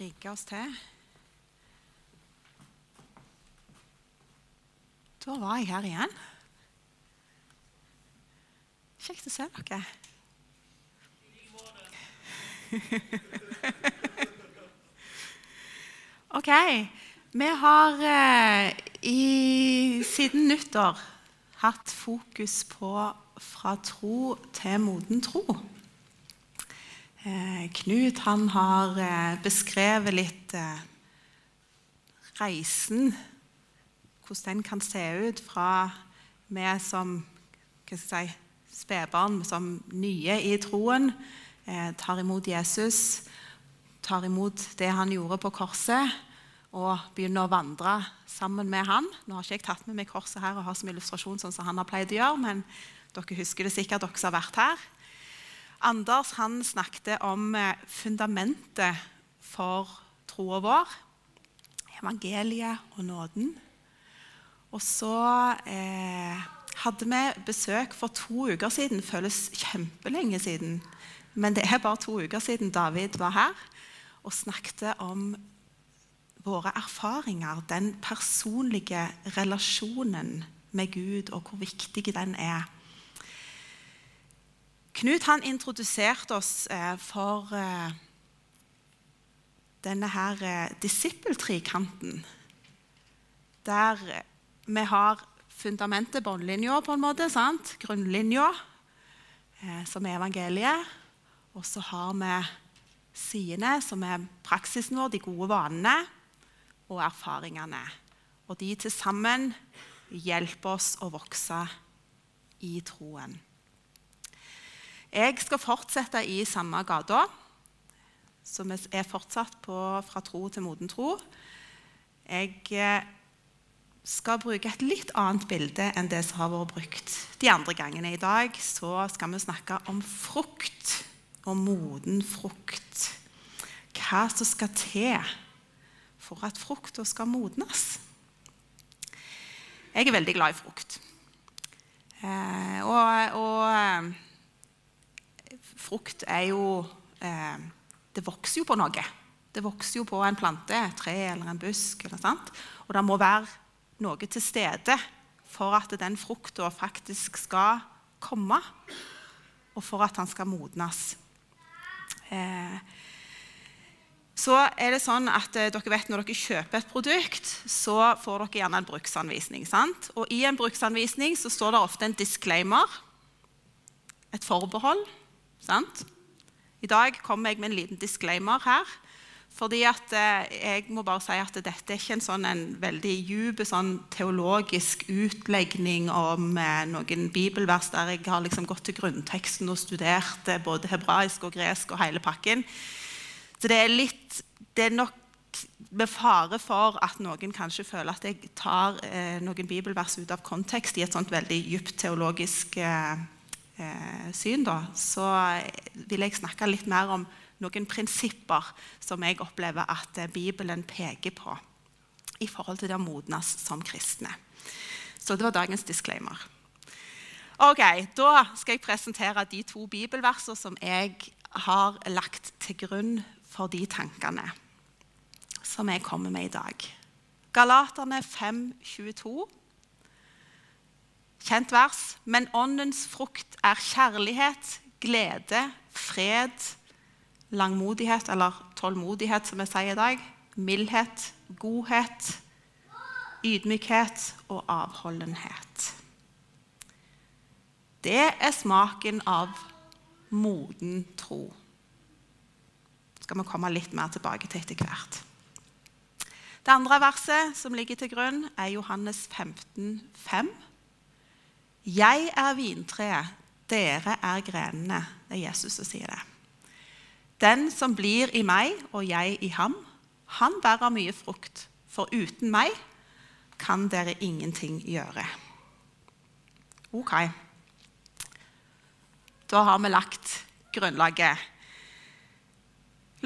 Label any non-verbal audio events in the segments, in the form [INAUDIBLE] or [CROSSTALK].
rigge oss til. Da var jeg her igjen. Kjekt å se dere. [LAUGHS] OK. Vi har eh, i, siden nyttår hatt fokus på fra tro til moden tro. Eh, Knut han har eh, beskrevet litt eh, reisen, hvordan den kan se ut fra vi som si, spedbarn, som nye i troen, tar imot Jesus, tar imot det han gjorde på korset, og begynner å vandre sammen med han. Nå har ikke jeg tatt med meg korset her og har som illustrasjon, sånn som han har pleid å gjøre, men dere husker det sikkert, dere som har vært her. Anders han snakket om eh, fundamentet for troa vår. Evangeliet og nåden. Og så eh, hadde vi besøk for to uker siden. Føles kjempelenge siden. Men det er bare to uker siden David var her og snakket om våre erfaringer, den personlige relasjonen med Gud, og hvor viktig den er. Knut han introduserte oss eh, for eh, denne her eh, disippeltrikanten. Der vi har fundamentet, båndlinja, på en måte, sant? grunnlinja, som er evangeliet. Og så har vi sidene, som er praksisen vår, de gode vanene og erfaringene. Og de til sammen hjelper oss å vokse i troen. Jeg skal fortsette i samme gata, så vi er fortsatt på fra tro til moden tro. Jeg eh, skal bruke et litt annet bilde enn det som har vært brukt de andre gangene. I dag så skal vi snakke om frukt, og moden frukt. Hva som skal til for at frukta skal modnes. Jeg er veldig glad i frukt. Eh, og, og frukt er jo eh, Det vokser jo på noe. Det vokser jo på en plante, et tre eller en busk. Eller sant? Og det må være noe til stede for at den frukta faktisk skal komme, og for at den skal modnes. Eh, så er det sånn at eh, dere vet Når dere kjøper et produkt, så får dere gjerne en bruksanvisning. sant? Og I en bruksanvisning så står det ofte en disclaimer, et forbehold. Sant? I dag kommer jeg med en liten disclaimer her. Fordi at eh, jeg må bare si at Dette er ikke en, sånn, en veldig djup sånn teologisk utlegning om eh, noen bibelvers der jeg har liksom gått til grunnteksten og studert eh, både hebraisk og gresk og hele pakken. Så det er litt Det er nok med fare for at noen kanskje føler at jeg tar eh, noen bibelvers ut av kontekst i et sånt veldig dypt teologisk eh, syn, da, så vil jeg snakke litt mer om noen prinsipper som jeg opplever at eh, Bibelen peker på i forhold til det å modnes som kristne. Så det var dagens disclaimer. Ok, Da skal jeg presentere de to bibelversene som jeg har lagt til grunn for de tankene som jeg kommer med i dag. Galaterne 5, 22 Kjent vers. Men åndens frukt er kjærlighet, glede, fred, langmodighet eller tålmodighet, som jeg sier i dag. Mildhet, godhet, ydmykhet og avholdenhet. Det er smaken av moden tro. Det skal vi komme litt mer tilbake til etter hvert. Det andre verset som ligger til grunn, er Johannes 15, 5. 'Jeg er vintreet, dere er grenene'. Det er Jesus som sier det. Den som blir i meg og jeg i ham, han bærer mye frukt. For uten meg kan dere ingenting gjøre. Ok. Da har vi lagt grunnlaget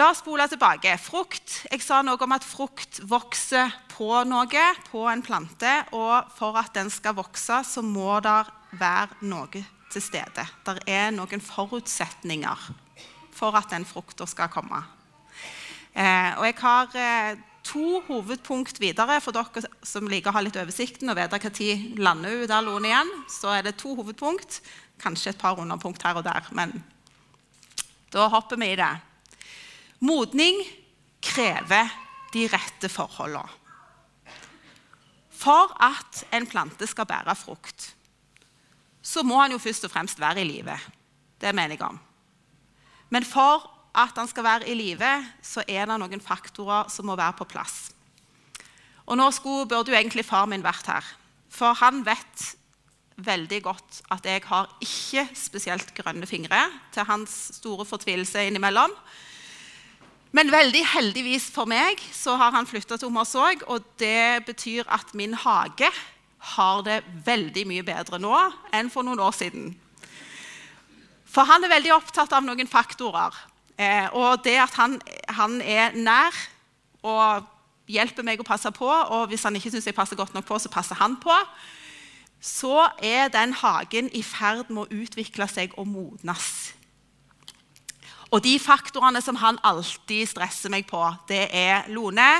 La oss spole tilbake. Frukt. Jeg sa noe om at frukt vokser på noe, på en plante. Og for at den skal vokse, så må det være noe til stede. Det er noen forutsetninger for at den frukta skal komme. Eh, og jeg har eh, to hovedpunkt videre for dere som liker å ha litt oversikten og vite når lander hun der loen igjen. Så er det to hovedpunkt, kanskje et par underpunkt her og der. Men da hopper vi i det. Modning krever de rette forholdene. For at en plante skal bære frukt, så må han jo først og fremst være i live. Det mener jeg om. Men for at han skal være i live, så er det noen faktorer som må være på plass. Og Nå skulle, burde jo egentlig far min vært her, for han vet veldig godt at jeg har ikke spesielt grønne fingre, til hans store fortvilelse innimellom. Men veldig heldigvis for meg så har han flytta til Ommersåk, og det betyr at min hage har det veldig mye bedre nå enn for noen år siden. For han er veldig opptatt av noen faktorer. Eh, og det at han, han, er nær og hjelper meg å passe på, og hvis han ikke syns jeg passer godt nok på, så passer han på, så er den hagen i ferd med å utvikle seg og modnes. Og de faktorene som han alltid stresser meg på, det er Lone,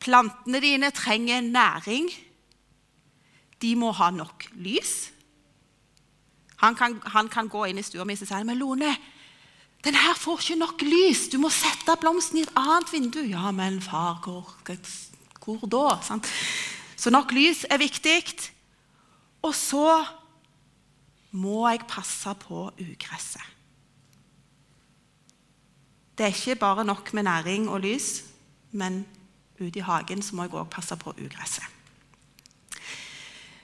plantene dine trenger næring. De må ha nok lys. Han kan, han kan gå inn i stua mi og si men Lone, den her får ikke nok lys. Du må sette blomsten i et annet vindu. Ja, men far, hvor, hvor da? Sant? Så nok lys er viktig. Og så må jeg passe på ugresset. Det er ikke bare nok med næring og lys, men ute i hagen må jeg òg passe på ugresset.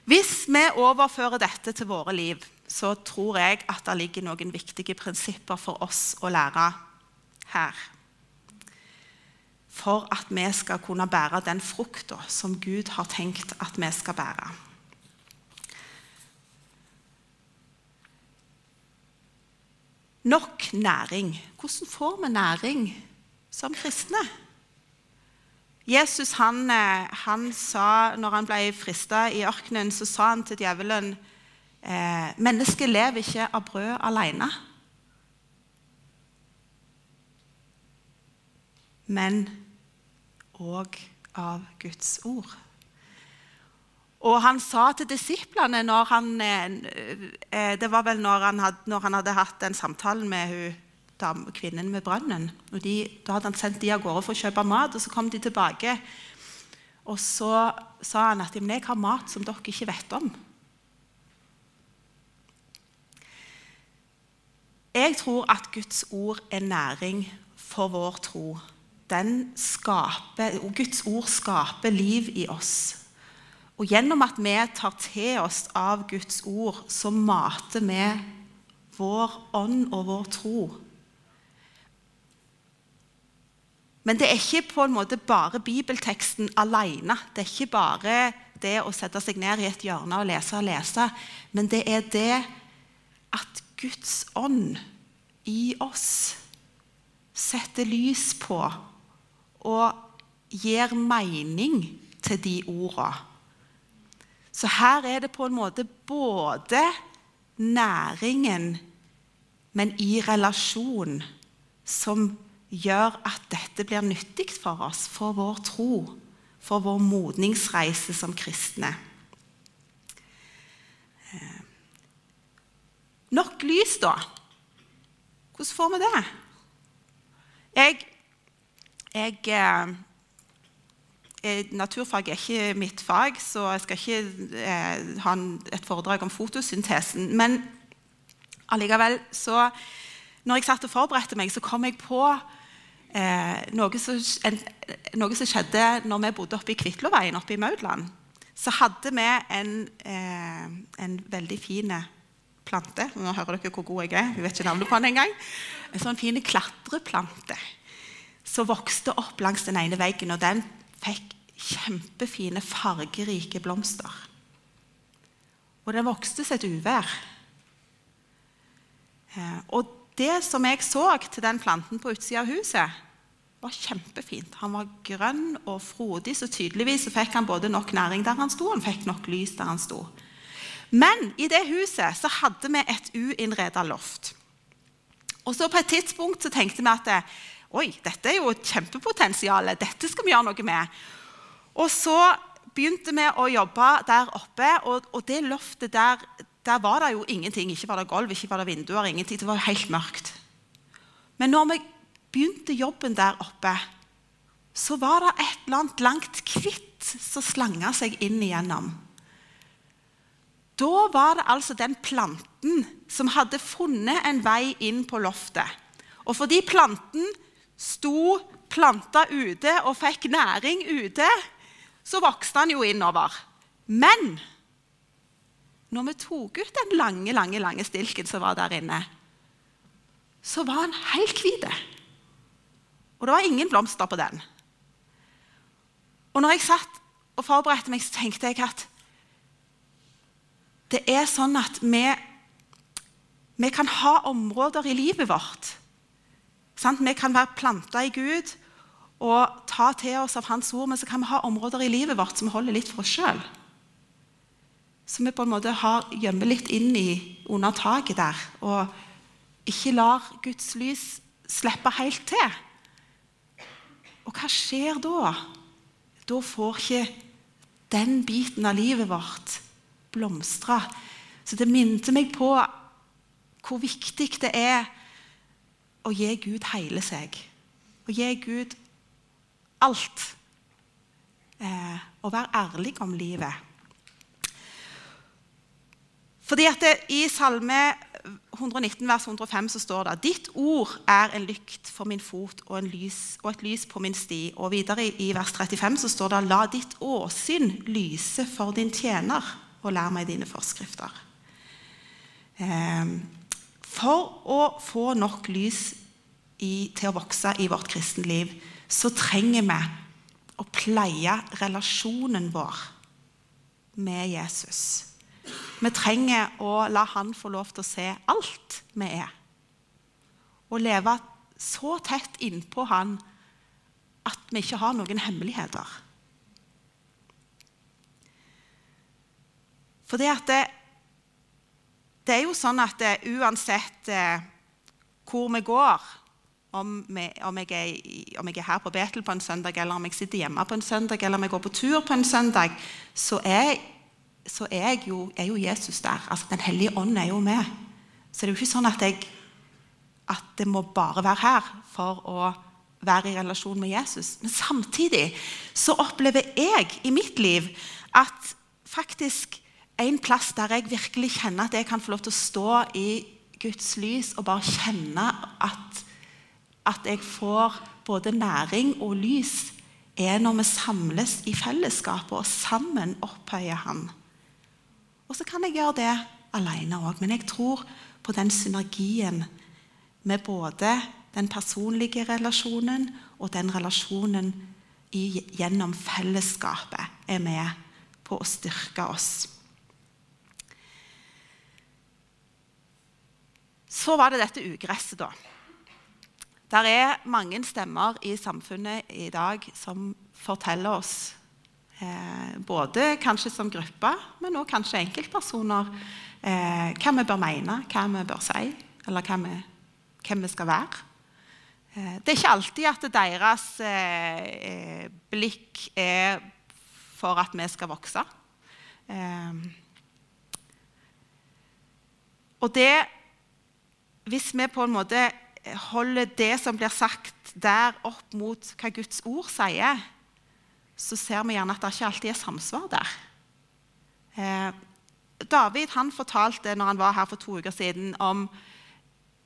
Hvis vi overfører dette til våre liv, så tror jeg at det ligger noen viktige prinsipper for oss å lære her. For at vi skal kunne bære den frukta som Gud har tenkt at vi skal bære. Nok næring. Hvordan får vi næring som kristne? Jesus han, eh, han sa, når han ble frista i ørkenen, så sa han til djevelen eh, Mennesket lever ikke av brød alene. Men òg av Guds ord. Og han sa til disiplene når han, eh, eh, Det var vel når han, hadde, når han hadde hatt den samtalen med hun, kvinnen med brønnen. de, Da hadde han sendt de av gårde for å kjøpe mat, og så kom de tilbake. Og så sa han at jeg har mat som dere ikke vet om. Jeg tror at Guds ord er næring for vår tro. Skaper, Guds ord skaper liv i oss. Og gjennom at vi tar til oss av Guds ord, så mater vi vår ånd og vår tro. Men det er ikke på en måte bare bibelteksten alene. Det er ikke bare det å sette seg ned i et hjørne og lese og lese. Men det er det at Guds ånd i oss setter lys på og gir mening til de ordene. Så her er det på en måte både næringen, men i relasjon, som gjør at dette blir nyttig for oss, for vår tro, for vår modningsreise som kristne. Eh, nok lys, da. Hvordan får vi det? Jeg, jeg eh, naturfag er ikke mitt fag, så jeg skal ikke eh, ha et foredrag om fotosyntesen. Men allikevel så Når jeg satt og forberedte meg, så kom jeg på eh, noe, som, skjedde når vi bodde oppe i Kvitloveien oppe i Maudland. Så hadde vi en, eh, en veldig fin plante. Nå hører dere hvor god jeg er. Hun vet ikke navnet på den engang. En sånn fin klatreplante som vokste opp langs den ene veggen. og den fikk kjempefine, fargerike blomster. Og den vokste seg et uvær. Eh, og det som jeg så til den planten på utsida av huset, var kjempefint. Han var grønn og frodig, så tydeligvis så fikk han både nok næring der han sto, og han fikk nok lys der han sto. Men i det huset så hadde vi et uinnreda loft. Og så På et tidspunkt så tenkte vi at Oi, dette er jo et kjempepotensial. Dette skal vi gjøre noe med. Og så begynte vi å jobbe der oppe, og, og det loftet der, der var det jo ingenting. Ikke var det gulv, ikke var det vinduer, ingenting. Det var jo helt mørkt. Men når vi begynte jobben der oppe, så var det et eller annet langt hvitt som slanga seg inn igjennom. Da var det altså den planten som hadde funnet en vei inn på loftet. Og fordi planten sto planta ute og fikk næring ute, så vokste han jo innover. Men når vi tok ut den lange, lange, lange stilken som var der inne, så var han helt hvit. Og det var ingen blomster på den. Og når jeg satt og forberedte meg, så tenkte jeg at det er sånn at vi, vi kan ha områder i livet vårt. Sant? Vi kan være planta i Gud og ta til oss av Hans ord, men så kan vi ha områder i livet vårt som holder litt for oss sjøl. Som vi på en måte har gjemmer litt inn i under taket der. Og ikke lar Guds lys slippe helt til. Og hva skjer da? Da får ikke den biten av livet vårt blomstre. Så det minte meg på hvor viktig det er å gi Gud hele seg. Å gi Gud alt. Eh, å være ærlig om livet. Fordi at det, I Salme 119, vers 105 så står det Ditt ord er en lykt for min fot og, lys, og, et lys på min sti. Og videre i vers 35 så står det La ditt åsyn lyse for din tjener, og lær meg dine forskrifter. Ehm, for å få nok lys i, til å vokse i vårt kristenliv, så trenger vi å pleie relasjonen vår med Jesus. Vi trenger å la han få lov til å se alt vi er. Og leve så tett innpå han at vi ikke har noen hemmeligheter. For det, at det, det er jo sånn at uh, uansett uh, hvor vi går om, vi, om, jeg er, om, jeg er, her på Betel på en søndag, eller om jeg sitter hjemme på en søndag, eller om jeg går på tur på en søndag, så er så er, jo, er, jo, Jesus der. Altså, Den hellige ånd er jo med. Så det er jo ikke sånn at, jeg, at det må bare være her for å være i relasjon med Jesus. Men samtidig så opplever jeg i mitt liv at faktisk en plass der jeg virkelig kjenner at jeg kan få lov til å stå i Guds lys og bare kjenne at, at jeg får både næring og lys, er når vi samles i fellesskapet og sammen opphøyer Han. Og så kan jeg gjøre det alene òg. Men jeg tror på den synergien med både den personlige relasjonen og den relasjonen i, gjennom fellesskapet er med på å styrke oss. Så var det dette ugresset, da. Der er mange stemmer i samfunnet i dag som forteller oss Eh, både kanskje som gruppe, men også kanskje enkeltpersoner. Eh, hva vi bør mene, hva vi bør si, eller hva vi, hvem vi skal være. Eh, det er ikke alltid at deres eh, eh, blikk er for at vi skal vokse. Eh, og det Hvis vi på en måte holder det som blir sagt der, opp mot hva Guds ord sier, så ser vi gjerne at det ikke alltid er samsvar der. Eh, David han fortalte når han var her for to uker siden, om,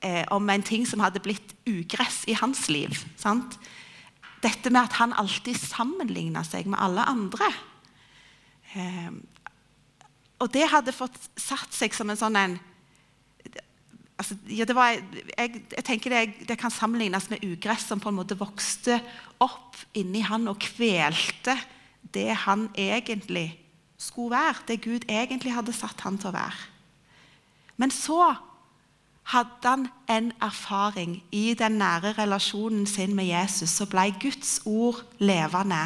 eh, om en ting som hadde blitt ugress i hans liv. Sant? Dette med at han alltid sammenligna seg med alle andre. Eh, og det hadde fått satt seg som en sånn en altså, ja, var, jeg, jeg, tenker det, det, kan sammenlignes med ugress som på en måte vokste opp inni han og kvelte det han egentlig skulle være, det Gud egentlig hadde satt han til å være. Men så hadde han en erfaring i den nære relasjonen sin med Jesus. Så ble Guds ord levende.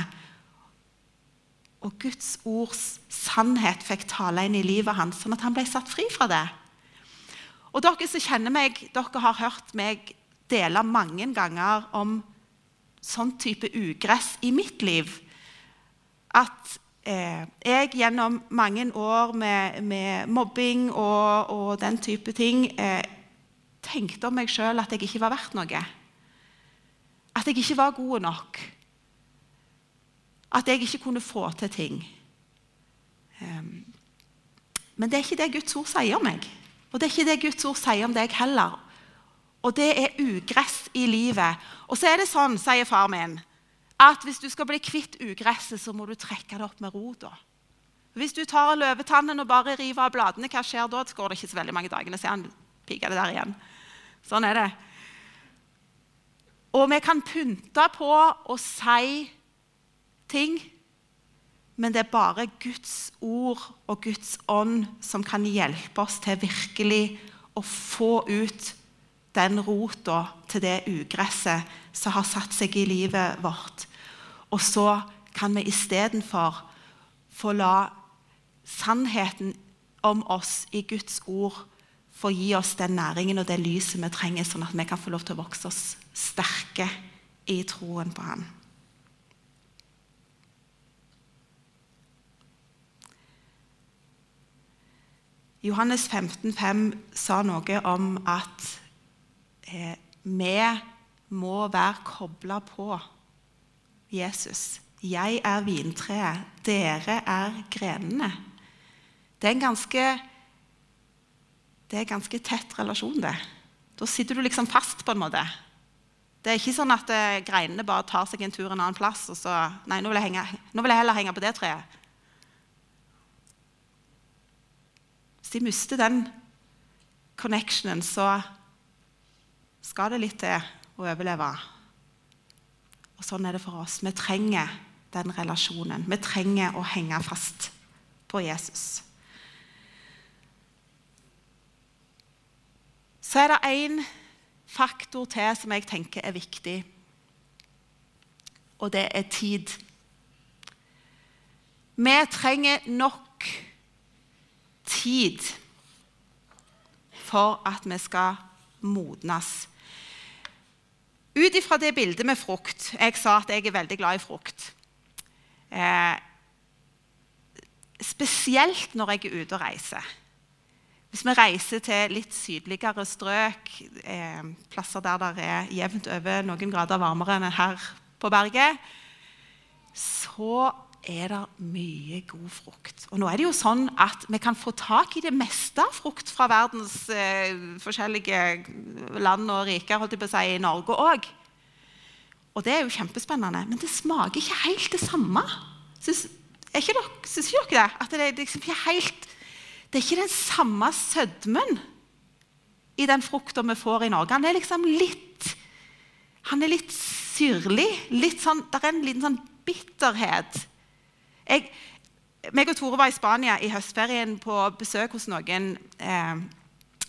Og Guds ords sannhet fikk tale inn i livet hans, sånn at han ble satt fri fra det. Og dere som kjenner meg, dere har hørt meg dele mange ganger om sånn type ugress i mitt liv. At eh, jeg gjennom mange år med, med mobbing og, og, den type ting eh, tenkte om meg sjøl at jeg ikke var verdt noe. At jeg ikke var god nok. At jeg ikke kunne få til ting. Um, men det er ikke det Guds ord sier om meg. Og det er ikke det Guds ord sier om deg heller. Og det er ugress i livet. Og så er det sånn, sier far min, at hvis du skal bli kvitt ugresset, så må du trekke det opp med rota. Hvis du tar løvetannen og bare river av bladene, hva skjer da? Så går det ikke så veldig mange dagene, så han piker det der igjen. Sånn er det. Og vi kan pynte på og si ting, men det er bare Guds ord og Guds ånd som kan hjelpe oss til virkelig å få ut den rota til det ugresset som har satt seg i livet vårt. Og så kan vi istedenfor få la sannheten om oss i Guds ord få gi oss den næringen og det lyset vi trenger, sånn at vi kan få lov til å vokse oss sterke i troen på Han. Johannes 15, 15,5 sa noe om at eh, vi må være kobla på Jesus. Jeg er vintreet, dere er grenene. Det er en ganske, det er en ganske tett relasjon, det. Da sitter du liksom fast, på en måte. Det er ikke sånn at eh, greinene bare tar seg en tur en annen plass og så Nei, nå vil jeg, henge, nå vil jeg heller henge på det treet. De mister den connectionen, så skal det litt til å overleve. Og Sånn er det for oss. Vi trenger den relasjonen. Vi trenger å henge fast på Jesus. Så er det én faktor til som jeg tenker er viktig, og det er tid. Vi trenger nok tid for at vi skal modnes. Ut ifra det bildet med frukt Jeg sa at jeg er veldig glad i frukt. Eh, spesielt når jeg er ute og reiser. Hvis vi reiser til litt sydligere strøk, eh, plasser der det er jevnt over noen grader varmere enn her på berget, så er det mye god frukt. Og nå er det jo sånn at Vi kan få tak i det meste av frukt fra verdens eh, forskjellige land og riker holdt jeg på å si, i Norge òg. Og det er jo kjempespennende. Men det smaker ikke helt det samme. Syns ikke dere, syns ikke dere det? At det er liksom ikke helt Det er ikke den samme sødmen i den frukta vi får i Norge. Han er liksom litt Han er litt syrlig. Litt sånn, det er en liten sånn bitterhet jeg, meg og Tore var i Spania i høstferien på besøk hos noen eh,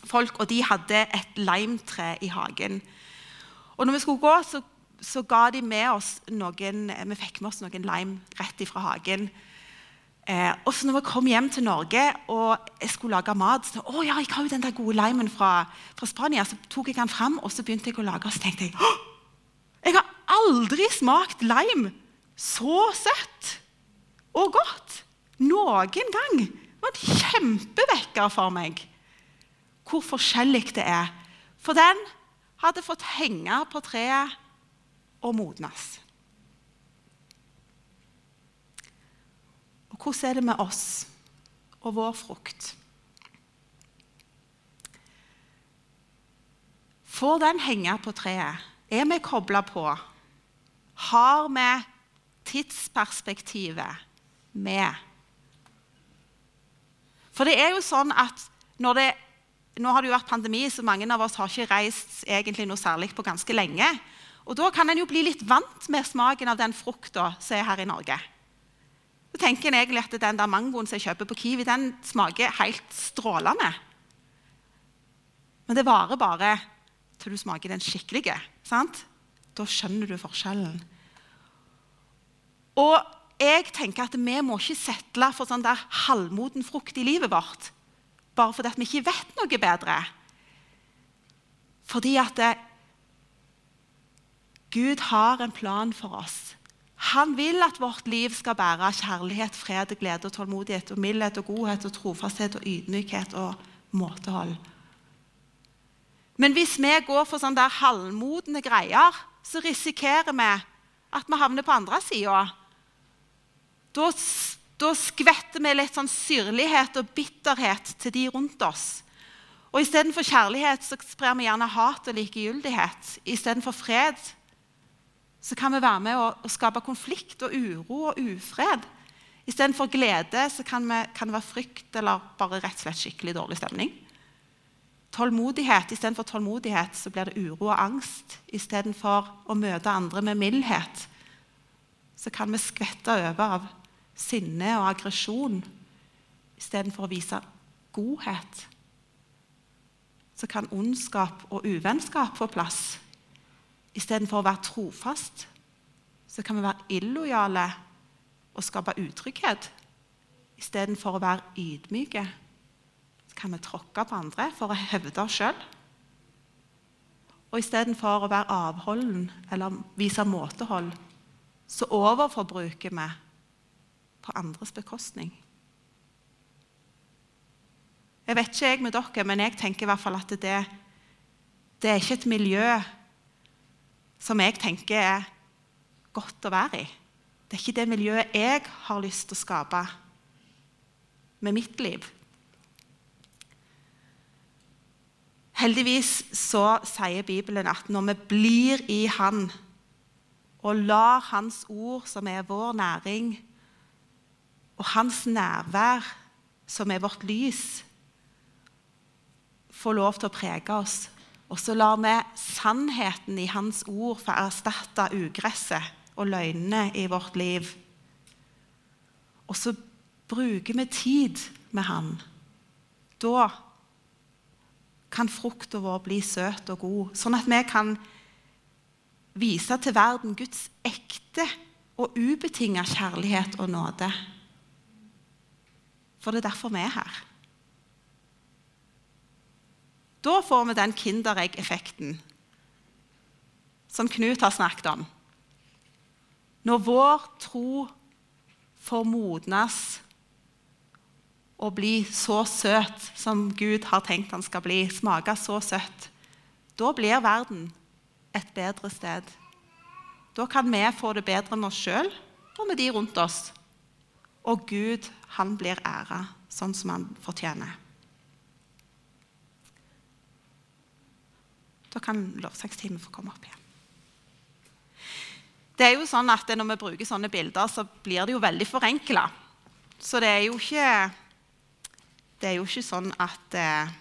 folk, og de hadde et limetre i hagen. Og når vi skulle gå, så, så, ga de med oss noen Vi fikk med oss noen lime rett ifra hagen. Eh, og så når vi kom hjem til Norge og jeg skulle lage mat, så å ja, jeg har jo den der gode limen fra, fra, Spania, så tok jeg den fram og så begynte jeg å lage, og så tenkte jeg Jeg har aldri smakt lime så søtt! Og godt noen gang. Det var en kjempevekker for meg hvor forskjellig det er. For den hadde fått henge på treet og modnes. Og hvordan er det med oss og vår frukt? Får den henge på treet? Er vi kobla på? Har vi tidsperspektivet? Med. For det er jo sånn at når det, Nå har det jo vært pandemi, så mange av oss har ikke reist egentlig noe særlig på ganske lenge. Og Da kan en jo bli litt vant med smaken av den frukta som er her i Norge. Så tenker en egentlig at Den der mangoen som jeg kjøper på Kiwi, den smaker helt strålende. Men det varer bare til du smaker den skikkelige. sant? Da skjønner du forskjellen. Og jeg tenker at vi må ikke settle for sånn der halvmoden frukt i livet vårt bare fordi vi ikke vet noe bedre. Fordi at det, Gud har en plan for oss. Han vil at vårt liv skal bære kjærlighet, fred, glede og tålmodighet, og mildhet og godhet og trofasthet og ydmykhet og måtehold. Men hvis vi går for sånne der halvmodne greier, så risikerer vi at vi havner på andre sida. Da, da skvetter vi litt sånn syrlighet og bitterhet til de rundt oss. Og Istedenfor kjærlighet så sprer vi gjerne hat og likegyldighet. Istedenfor fred så kan vi være med å, å skape konflikt og uro og ufred. Istedenfor glede så kan, vi, kan, det være frykt eller bare rett og slett skikkelig dårlig stemning. Tålmodighet, Istedenfor tålmodighet så blir det uro og angst. Istedenfor å møte andre med mildhet så kan vi skvette over av sinne og aggresjon istedenfor å vise godhet. Så kan ondskap og uvennskap få plass Istedenfor å være trofast så kan vi være illojale og skape utrygghet. Istedenfor å være ydmyke så kan vi tråkke på andre for å hevde oss sjøl. Og istedenfor å være avholden eller vise måtehold, så overforbruker vi på andres bekostning. Jeg vet ikke jeg med dere, men jeg tenker i hvert fall at det, det er ikke et miljø som jeg tenker er godt å være i. Det er ikke det miljøet jeg har lyst til å skape med mitt liv. Heldigvis så sier Bibelen at når vi blir i Han og lar Hans ord, som er vår næring, og Hans nærvær, som er vårt lys, få lov til å prege oss, og så lar vi sannheten i Hans ord få erstatte ugresset og løgnene i vårt liv. Og så bruker vi tid med Han. Da kan frukta vår bli søt og god, sånn at vi kan vise til verden Guds ekte og ubetinga kjærlighet og nåde. For det er derfor vi er her. Da får vi den Kinderegg-effekten som Knut har snakket om. Når vår tro får modnes og bli så søt som Gud har tenkt han skal bli, smake så søtt, da blir verden et bedre sted. Da kan vi få det bedre med oss sjøl og med de rundt oss. Og Gud, han blir æra sånn som han fortjener. Da kan lovsangstimen få komme opp igjen. Det er jo sånn at Når vi bruker sånne bilder, så blir det jo veldig forenkla. Så det er jo ikke, det er jo ikke sånn at eh,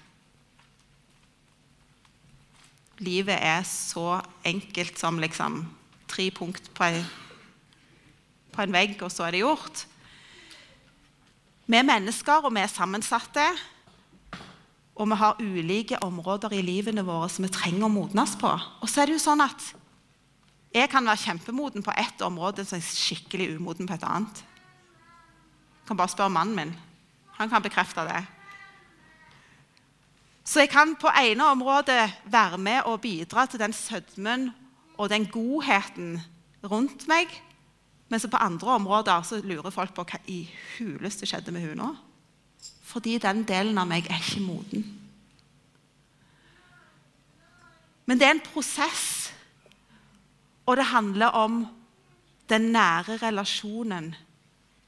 livet er så enkelt som liksom tre punkt på, på en vegg, og så er det gjort. Vi er mennesker, og vi er sammensatte. Og vi har ulike områder i livene våre som vi trenger å modnes på. Og så er det jo sånn at jeg kan være kjempemoden på ett område som er skikkelig umoden på et annet. Jeg kan bare spørre mannen min. Han kan bekrefte det. Så jeg kan på ene området være med og bidra til den sødmen og den godheten rundt meg. Men på andre områder så lurer folk på hva i huleste skjedde med hun nå fordi den delen av meg er ikke moden. Men det er en prosess, og det handler om den nære relasjonen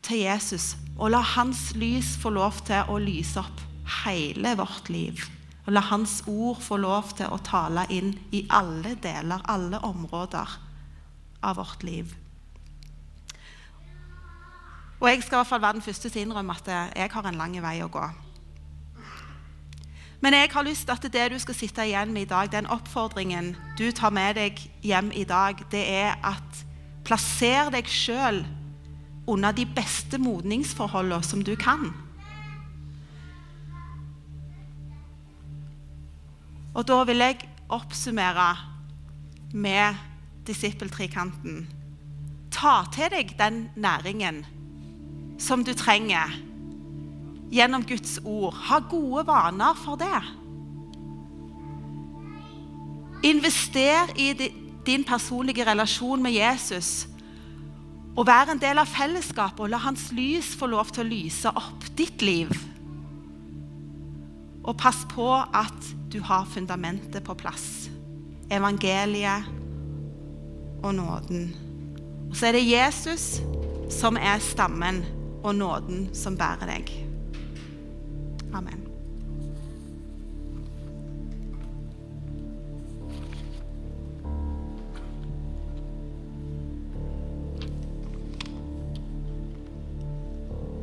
til Jesus. Og la hans lys få lov til å lyse opp hele vårt liv. Og la hans ord få lov til å tale inn i alle deler, alle områder av vårt liv. Og jeg skal i hvert fall være den første til å innrømme at jeg har en lang vei å gå. Men jeg har lyst til at det du skal sitte igjen med i dag, den oppfordringen du tar med deg hjem i dag, det er at plasser deg sjøl under de beste modningsforholdene som du kan. Og da vil jeg oppsummere med disippeltrikanten. Ta til deg den næringen som du trenger gjennom Guds ord. Ha gode vaner for det. Invester i din personlige relasjon med Jesus. Og vær en del av fellesskapet og la hans lys få lov til å lyse opp ditt liv. Og pass på at du har fundamentet på plass. Evangeliet og nåden. Og så er det Jesus som er stammen, og nåden som bærer deg. Amen.